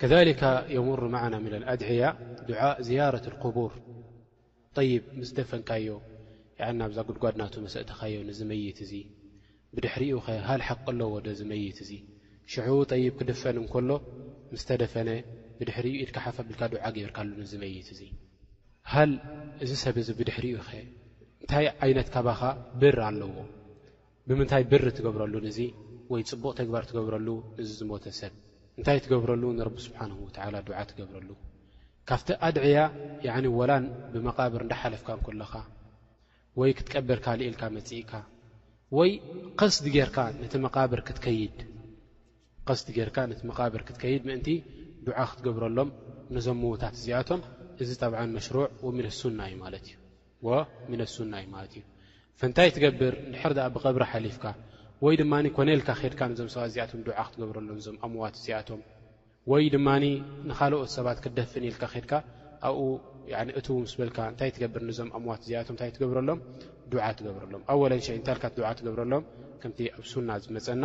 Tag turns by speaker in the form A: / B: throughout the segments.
A: ከዛሊካ የሙር መዓና ምነ ኣድዕያ ዱዓእ ዝያረት ኣልቁቡር ጠይብ ምስ ደፈንካዮ ያኣኒ ናብዛ ጉድጓድ ናቱ መስ እእተኻዮ ንዚ መይት እዚ ብድሕሪኡኸ ሃል ሓቂ ኣለዎ ዶ እዚ መይት እዚ ሽዑ ጠይብ ክድፈን እንከሎ ምስ ተደፈነ ብድሕሪኡ ኢድካ ሓፍ ኣቢልካ ዱዓ ገይርካሉ ንዚ መይት እዚ ሃል እዚ ሰብ እዚ ብድሕሪኡኸ እንታይ ዓይነት ካባኻ ብር ኣለዎ ብምንታይ ብር ትገብረሉ ንዚ ወይ ጽቡቕ ተግባር ትገብረሉ ንዚ ዝሞተ ሰብ? እንታይ ትገብረሉ ንረቢ ስብሓነሁ ወተዓላ ዱዓ ትገብረሉ? ካብቲ ኣድዕያ ያዕኒ ወላ ብመቓብር እንዳሓለፍካ እንከለኻ ወይ ክትቀብር ካልእ ኢልካ መጺእካ ወይ ቐስድ ጌርካ ነቲ መቓብር ክትከይድ ቐስድ ጌርካ ነቲ መቓብር ክትከይድ ምእንቲ ዱዓ ክትገብረሎም ነዞም ምዉታት እዚኣቶም እዚ ጠብዓን መሽሩዕ ወሚን ኣሱና እዩ ማለት እዩ ወሚን ኣሱና እዩ ማለት እዩ ፈንታይ ትገብር እንድሕር ደኣ ብቐብሪ ሓሊፍካ ወይ ድማ ኮነ ኢልካ ኼድካ ነዞም ሰባት እዚኣቶም ዱዓ ክትገብረሎም እዞም ኣምዋት እዚኣቶም ወይ ድማ ንኻልኦት ሰባት ክትደፍን ኢልካ ኼድካ ኣብኡ እትው ምስ በልካ እንታይ ትገብር ነዞም ኣምዋት እዚኣቶም እንታይ ትገብረሎም ዱዓ ትገብረሎም ኣወለን ሸእንታልካ ዱዓ ትገብረሎም ከምቲ ኣብ ሱና ዝመፀና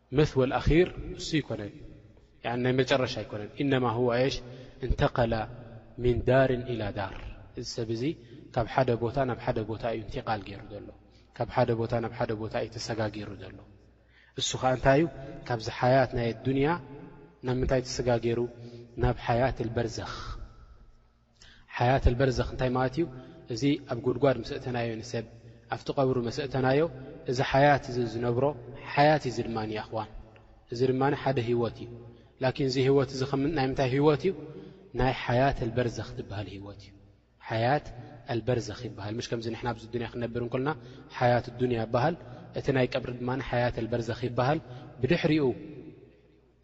A: መትወል ኣኺር እሱ ኣይኮነን ያኒ ናይ መጨረሻ ኣይኮነን ኢነማ ሁዋ የሽ እንተቀለ ሚን ዳርን ኢላ ዳር እዚ ሰብ እዚ ካብ ሓደ ቦታ ናብ ሓደ ቦታ እዩ እንቲቃል ገይሩ ዘሎ ካብ ሓደ ቦታ ናብ ሓደ ቦታ እዩ ተሰጋጊሩ ዘሎ እሱ ኸዓ እንታይ እዩ ካብዚ ሓያት ናይ ኣዱንያ ናብ ምንታይ ተሰጋጊሩ ናብ ሓያት ልበርዘኽ ሓያት ኣልበርዘኽ እንታይ ማለት እዩ? እዚ ኣብ ጉድጓድ ምስ እእተናዮ ንሰብ ኣብቲ ቀብሩ መስ እእተናዮ እዚ ሓያት እዚ ዝነብሮ ሓያት እዩ እዚ ድማ ኣኽዋን እዚ ድማ ሓደ ህይወት እዩ ላኪን እዚ ህይወት እዚ ናይ ምንታይ ህይወት እዩ ናይ ሓያት ኣልበርዘኽ ትበሃል ህይወት እዩ ሓያት ኣልበርዘኽ ይበሃል ምሽ ከምዚ ንሕና ኣብዚ ዱንያ ክንነብር እንኮልና ሓያት ዱንያ ይበሃል እቲ ናይ ቀብሪ ድማ ሓያት ኣልበርዘኽ ይበሃል ብድሕሪኡ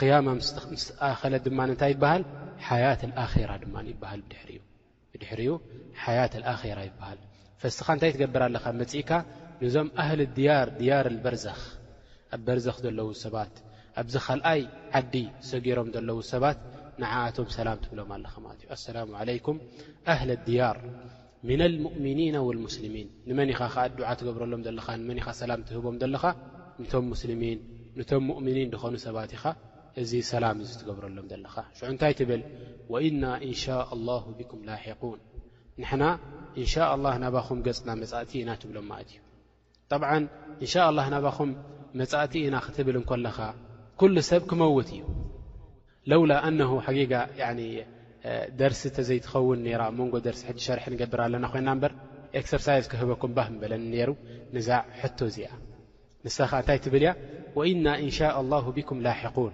A: ቅያማ ምስ ኣኸለ ድማ እንታይ ይበሃል ሓያት ኣራ ድማ ይበሃል ብድሕሪኡ ሓያት ኣራ ይበሃል ፈስኻ እንታይ ትገብር ኣለኻ መፅእካ ንዞም ኣህሊ ድያር ድያር በርዘኽ ኣብ በርዘኽ ዘለዉ ሰባት ኣብዚ ካልኣይ ዓዲ ሰጊሮም ዘለዉ ሰባት ንዓኣቶም ሰላም ትብሎም ኣለኻ ማለት እዩ ኣሰላሙ ዓለይኩም ኣህሊ ድያር ሚን ኣልሙእሚኒና ወልሙስልሚን ንመን ኢኻ ከኣ ዱዓ ትገብረሎም ዘለኻ ንመን ኢኻ ሰላም ትህቦም ዘለኻ ንቶም ሙስልሚን ንቶም ሙእሚኒን ድኾኑ ሰባት ኢኻ እዚ ሰላም እዚ ትገብረሎም ዘለኻ ሽዑ እንታይ ትብል ወኢና ኢንሻእ ኣላሁ ቢኩም ላሒቁን ንሕና ኢንሻ ኣላህ ናባኹም ገጽና መጻእቲ ኢና ትብሎም ማለት እዩ ጠብዓን እንሻኣላህ ናባኹም መጻእቲ ኢና ክትብል እንኮለኻ ኩሉ ሰብ ክመውት እዩ ለውላ ኣነሁ ሓጊጋ ደርሲ ተዘይትኸውን ነይራ ኣብ መንጎ ደርሲ ሕጂ ሸርሒ ንገብር ኣለና ኮይና እምበር ኤክሰርሳይዝ ክህበኩም ባህ ምበለኒ ነይሩ ንዛዕ ሕቶ እዚኣ ንሳ ከ እንታይ ትብል እያ ወኢና እንሻ ኣላሁ ቢኩም ላሕቁን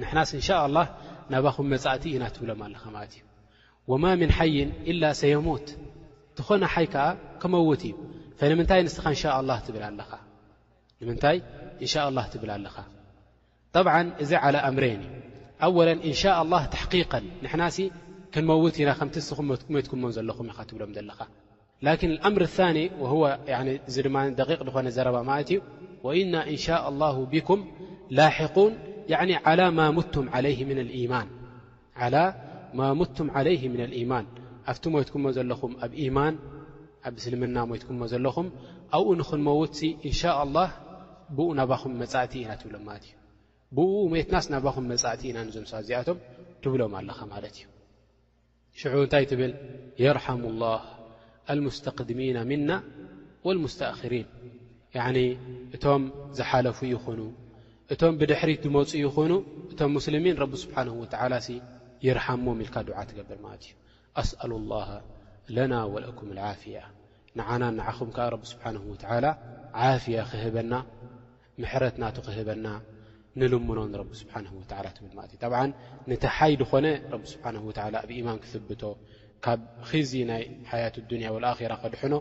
A: ንሕናስ እንሻኣላህ ናባኹም መጻእቲ ኢና ትብሎም ኣለኻ ማለት እዩ ወማ ምን ሓይን ኢላ ሰየሙት ዝኾነ ሓይ ከኣ ክመውት እዩ ፈንምንታይ ንስኻ እንሻኣላህ ትብል ኣለኻ ንምንታይ እንሻኣላህ ትብል ኣለኻ ጠብዓ እዚ ዓላ ኣምረይን እዩ ኣወለ እንሻኣላህ ተሕቂቀን ንሕናሲ ክንመውት ኢና ከምቲ ንስኹም ሞትኩሞን ዘለኹም ኢኻ ትብሎም ዘለኻ ላኪን ኣልኣምር ኣልሳኒ ወሁወ ያኒ እዚ ድማ ደቂቕ ዝኾነ ዘረባ ማለት እዩ ወኢና እንሻእ ኣላሁ ቢኩም ላሒቁን ያኒ ዓላ ማ ሙቱም ዓለይሂ ምን ኣልኢማን ዓላ ማ ሙቱም ዓለይሂ ምን ኣልኢማን ኣብቲ ሞትኩሞ ዘለኹም ኣብ ኢማን ኣብ እስልምና ሞትኩሞ ዘለኹም ኣብኡ ንኽንመውትሲ እንሻ ኣላህ ብኡ ናባኹም መጻእቲ ኢና ትብሎም ማለት እዩ ብኡ ሜትናስ ናባኹም መጻእቲ ኢና ንዞም ሰባት እዚኣቶም ትብሎም ኣለኻ ማለት እዩ ሽዑ እንታይ ትብል የርሓሙ ላህ ኣልሙስተቅድሚና ምና ወልሙስተኣክሪን ያኒ እቶም ዝሓለፉ ይኹኑ እቶም ብድሕሪት ዝመፁ ይኹኑ እቶም ሙስልሚን ረቢ ስብሓን ወተላ ሲ ይርሓሞም ኢልካ ድዓ ትገብር ማለት እዩ ኣስኣሉ ላሃ ለና ወለኩም ዓፍያ ንዓና ንዓኹም ከዓ ረቢ ስብሓን ወተላ ዓፍያ ክህበና ምሕረት ናቱ ክህበና ንልምኖ ንረቢ ስብሓነሁ ወተዓላ ትብል ማለት እዩ። ጠብዓን ነቲ ሓይ ድኾነ ረቢ ስብሓነሁ ወተዓላ ኣብ ኢማን ክስብቶ ካብ ኺዚ ናይ ሓያት ኣዱንያ ወልኣኺራ ከድሕኖ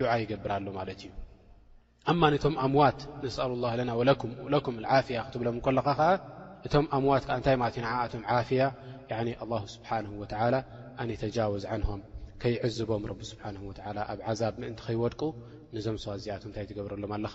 A: ዱዓ ይገብር ኣሎ ማለት እዩ። ኣማ ነቶም ኣምዋት ነስኣሉላህ ለና ወለኩም ለኩም ኣልዓፍያ ክትብሎም እንከለኻ ከኣ እቶም ኣምዋት ከኣ እንታይ ማለት እዩ ንዓኣቶም ዓፍያ ያዕኒ ኣላሁ ስብሓነሁ ወተዓላ ኣን የተጃወዝ ዓንሁም ከይዕዝቦም ረቢ ስብሓነሁ ወተዓላ ኣብ ዓዛብ ምእንቲ ከይወድቁ ነዞም ሰባት እዚኣቶም እንታይ ትገብረሎም ኣለኻ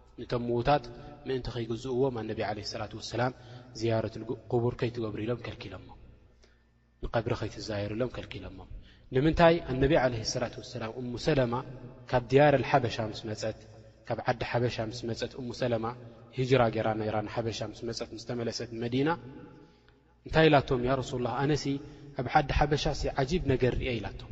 A: ንቶም ምዉታት ምእንቲ ከይግዝእዎም ኣነቢ ዓለይሂ ሰላቱ ወሰላም ዝያረቱል ቁቡር ከይትገብሩ ኢሎም ከልኪሎሞም። ንቀብሪ ከይትዛየሩ ኢሎም ከልኪሎሞም። ንምንታይ ኣነቢ ዓለይሂ ሰላቱ ወሰላም እሙ ሰለማ ካብ ድያረል ሓበሻ ምስ መጸት ካብ ዓዲ ሓበሻ ምስ መጸት እሙ ሰለማ ሂጅራ ጌራ ነይራ ንሓበሻ ምስ መጸት ምስ ተመለሰት ንመዲና እንታይ ኢላቶም ያ ረሱሉላህ ኣነሲ ኣብ ዓዲ ሓበሻሲ ዓጂብ ነገር ርኤ ኢላቶም።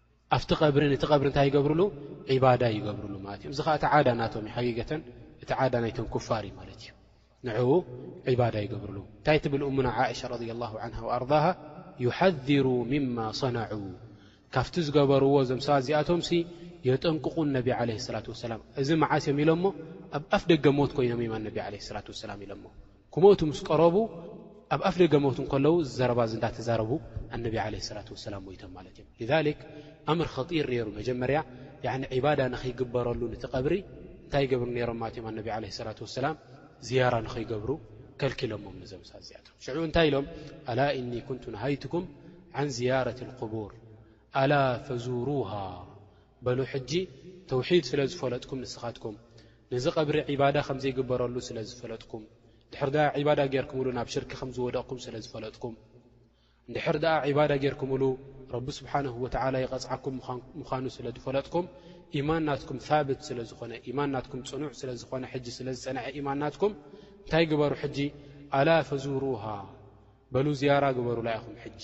A: ኣብቲ ቀብሪ ነቲ ቀብሪ እንታይ ይገብርሉ ዒባዳ ይገብርሉ ማለት እዮም እዚ ከዓ እቲ ዓዳ ናቶም እዩ ሓቂገተን እቲ ዓዳ ናይቶም ኩፋር እዩ ማለት እዩ ንዕኡ ዒባዳ ይገብርሉ እንታይ ትብል እሙና ዓእሻ ረድ ላሁ ዓንሃ ወኣርضሃ ዩሓذሩ ምማ صናዑ ካብቲ ዝገበርዎ እዞም ሰባት እዚኣቶምሲ የጠንቅቑ ነቢ ዓለ ስላት ወሰላም እዚ መዓስ እዮም ኢሎሞ ኣብ ኣፍ ደገ ሞት ኮይኖም እማ ነቢ ዓለ ስላት ወሰላም ኢሎሞ ክሞቱ ምስ ቀረቡ ኣብ ኣፍ ደገ ሞት ከለዉ እዚ ዘረባ እዚ እንዳተዛረቡ ኣነቢ ዓለይሂ ሰላቱ ወሰላም ሞይቶም ማለት እዮም። ሊዛሊክ ኣምር ኸጢር ነይሩ መጀመርያ ያዕኒ ዒባዳ ንኽይግበረሉ ንቲ ቀብሪ እንታይ ይገብሩ ነይሮም ማለት እዮም ኣነቢ ዓለይሂ ሰላቱ ወሰላም ዝያራ ንኽይገብሩ ከልኪሎሞም ነዞም ሰባት እዚኣቶም። ሽዑ እንታይ ኢሎም ኣላ ኢኒ ኩንቱ ነሃይቱኩም ዓን ዝያረት ልቁቡር ኣላ ፈዙሩሃ በሉ ሕጂ ተውሒድ ስለ ዝፈለጥኩም ንስኻትኩም ነዚ ቀብሪ ዒባዳ ከም ዘይግበረሉ ስለ ዝፈለጥኩም ድሕር ድኣ ዒባዳ ጌርክምሉ ናብ ሽርኪ ከም ዝወደቕኩም ስለ ዝፈለጥኩም እንድሕር ድኣ ዒባዳ ጌርክምሉ ረቢ ስብሓነሁ ወተዓላ ይቐጽዓኩም ምዃኑ ስለ ዝፈለጥኩም ኢማን ናትኩም ሳብት ስለ ዝኾነ ኢማን ናትኩም ጽኑዕ ስለ ዝኾነ ሕጂ ስለ ዝጸንዐ ኢማን ናትኩም እንታይ ግበሩ ሕጂ ኣላ ፈዙሩሃ በሉ ዝያራ ግበሩላ ኢኹም ሕጂ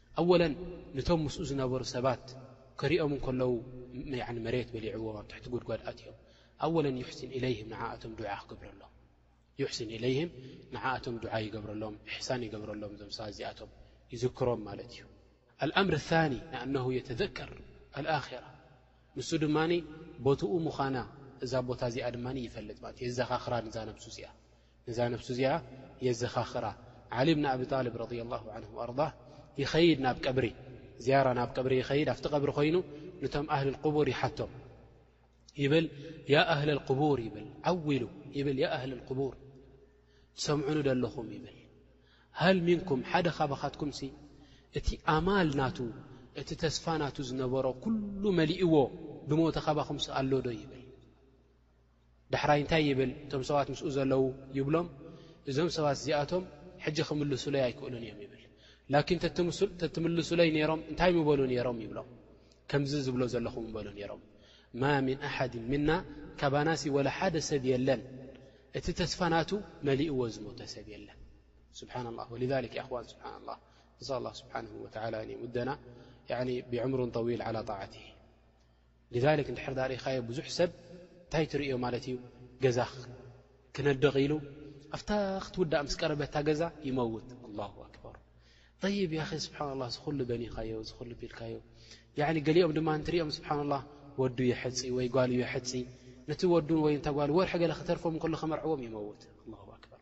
A: ኣወለን ንቶም ምስኡ ዝነበሩ ሰባት ከሪኦም እንከለዉ ያኒ መሬት በሊዕዎም ኣብ ትሕቲ ጉድጓድ ኣትዮም ኣወለን ዩሕሲን ኢለይህም ንዓኣቶም ዱዓ ክገብረሎም ዩሕሲን ኢለይህም ንዓኣቶም ዱዓ ይገብረሎም እሕሳን ይገብረሎም እዞም ሰባት እዚኣቶም ይዝክሮም ማለት እዩ ኣልኣምር ታኒ ንኣነሁ የተዘከር ኣልኣራ ንሱ ድማ ቦትኡ ምዃና እዛ ቦታ እዚኣ ድማ ይፈልጥ ማለት የዘኻኽራ ንዛ ነብሱ እዚኣ ነዛ ነብሱ እዚኣ የዘኻኽራ ዓሊ ብን ኣብ ጣልብ ረض ላ ን ኣር ይኸይድ ናብ ቀብሪ ዝያራ ናብ ቀብሪ ይኸይድ ኣብቲ ቐብሪ ኮይኑ ንቶም ኣህሊ ቁቡር ይሓቶም ይብል ያ ኣህሊ ቡር ይብል ዓውሉ ይብል ያ ኣህሊ ቡር ትሰምዑኑ ደለኹም ይብል ሃል ምንኩም ሓደ ካባኻትኩም ሲ እቲ ኣማል ናቱ እቲ ተስፋ ናቱ ዝነበሮ ኩሉ መሊእዎ ብሞተ ካባኹምሲ ኣሎዶ ይብል ዳሕራይ እንታይ ይብል እቶም ሰባት ምስኡ ዘለዉ ይብሎም እዞም ሰባት እዚኣቶም ሕጂ ክምልሱለይ ኣይክእሉን እዮም ይብል ላኪን ተትምልሱለይ ነይሮም እንታይ ምበሉ ነይሮም ይብሎም ከምዚ ዝብሎ ዘለኹ ምበሉ ነይሮም ማ ምን ኣሓድ ምና ካባናሲ ወላ ሓደ ሰብ የለን እቲ ተስፋ ናቱ መሊእዎ ዝሞተ ሰብ የለን ስብሓና ላ ወ ይዋን ስብሓ ላ ን ስብሓን ወላ ን ሙደና ብዕምሩን ጠዊል ዓላ ጣዓት لذلك እንድሕር ደኣ ሪኢኻዮ ብዙሕ ሰብ እንታይ ትርእዮ ማለት እዩ ገዛ ክነድቕ ኢሉ ኣፍታ ክትውዳእ ምስ ቀረበት እታ ገዛ ይመውት ኣላሁ ኣክበር طይብ ያኺ ስብሓን ላህ ዝኹሉ በኒኻዮ ዝኹሉ ቢልካዮ ያኒ ገሊኦም ድማ እንትሪኦም ስብሓን ላህ ወዱ የሕፂ ወይ ጓሉ የሕፂ ነቲ ወዱን ወይ እንታ ጓሉ ወርሒ ገለ ክተርፎም እንከሎ ከመርዕዎም ይመውት ኣላሁ ኣክበር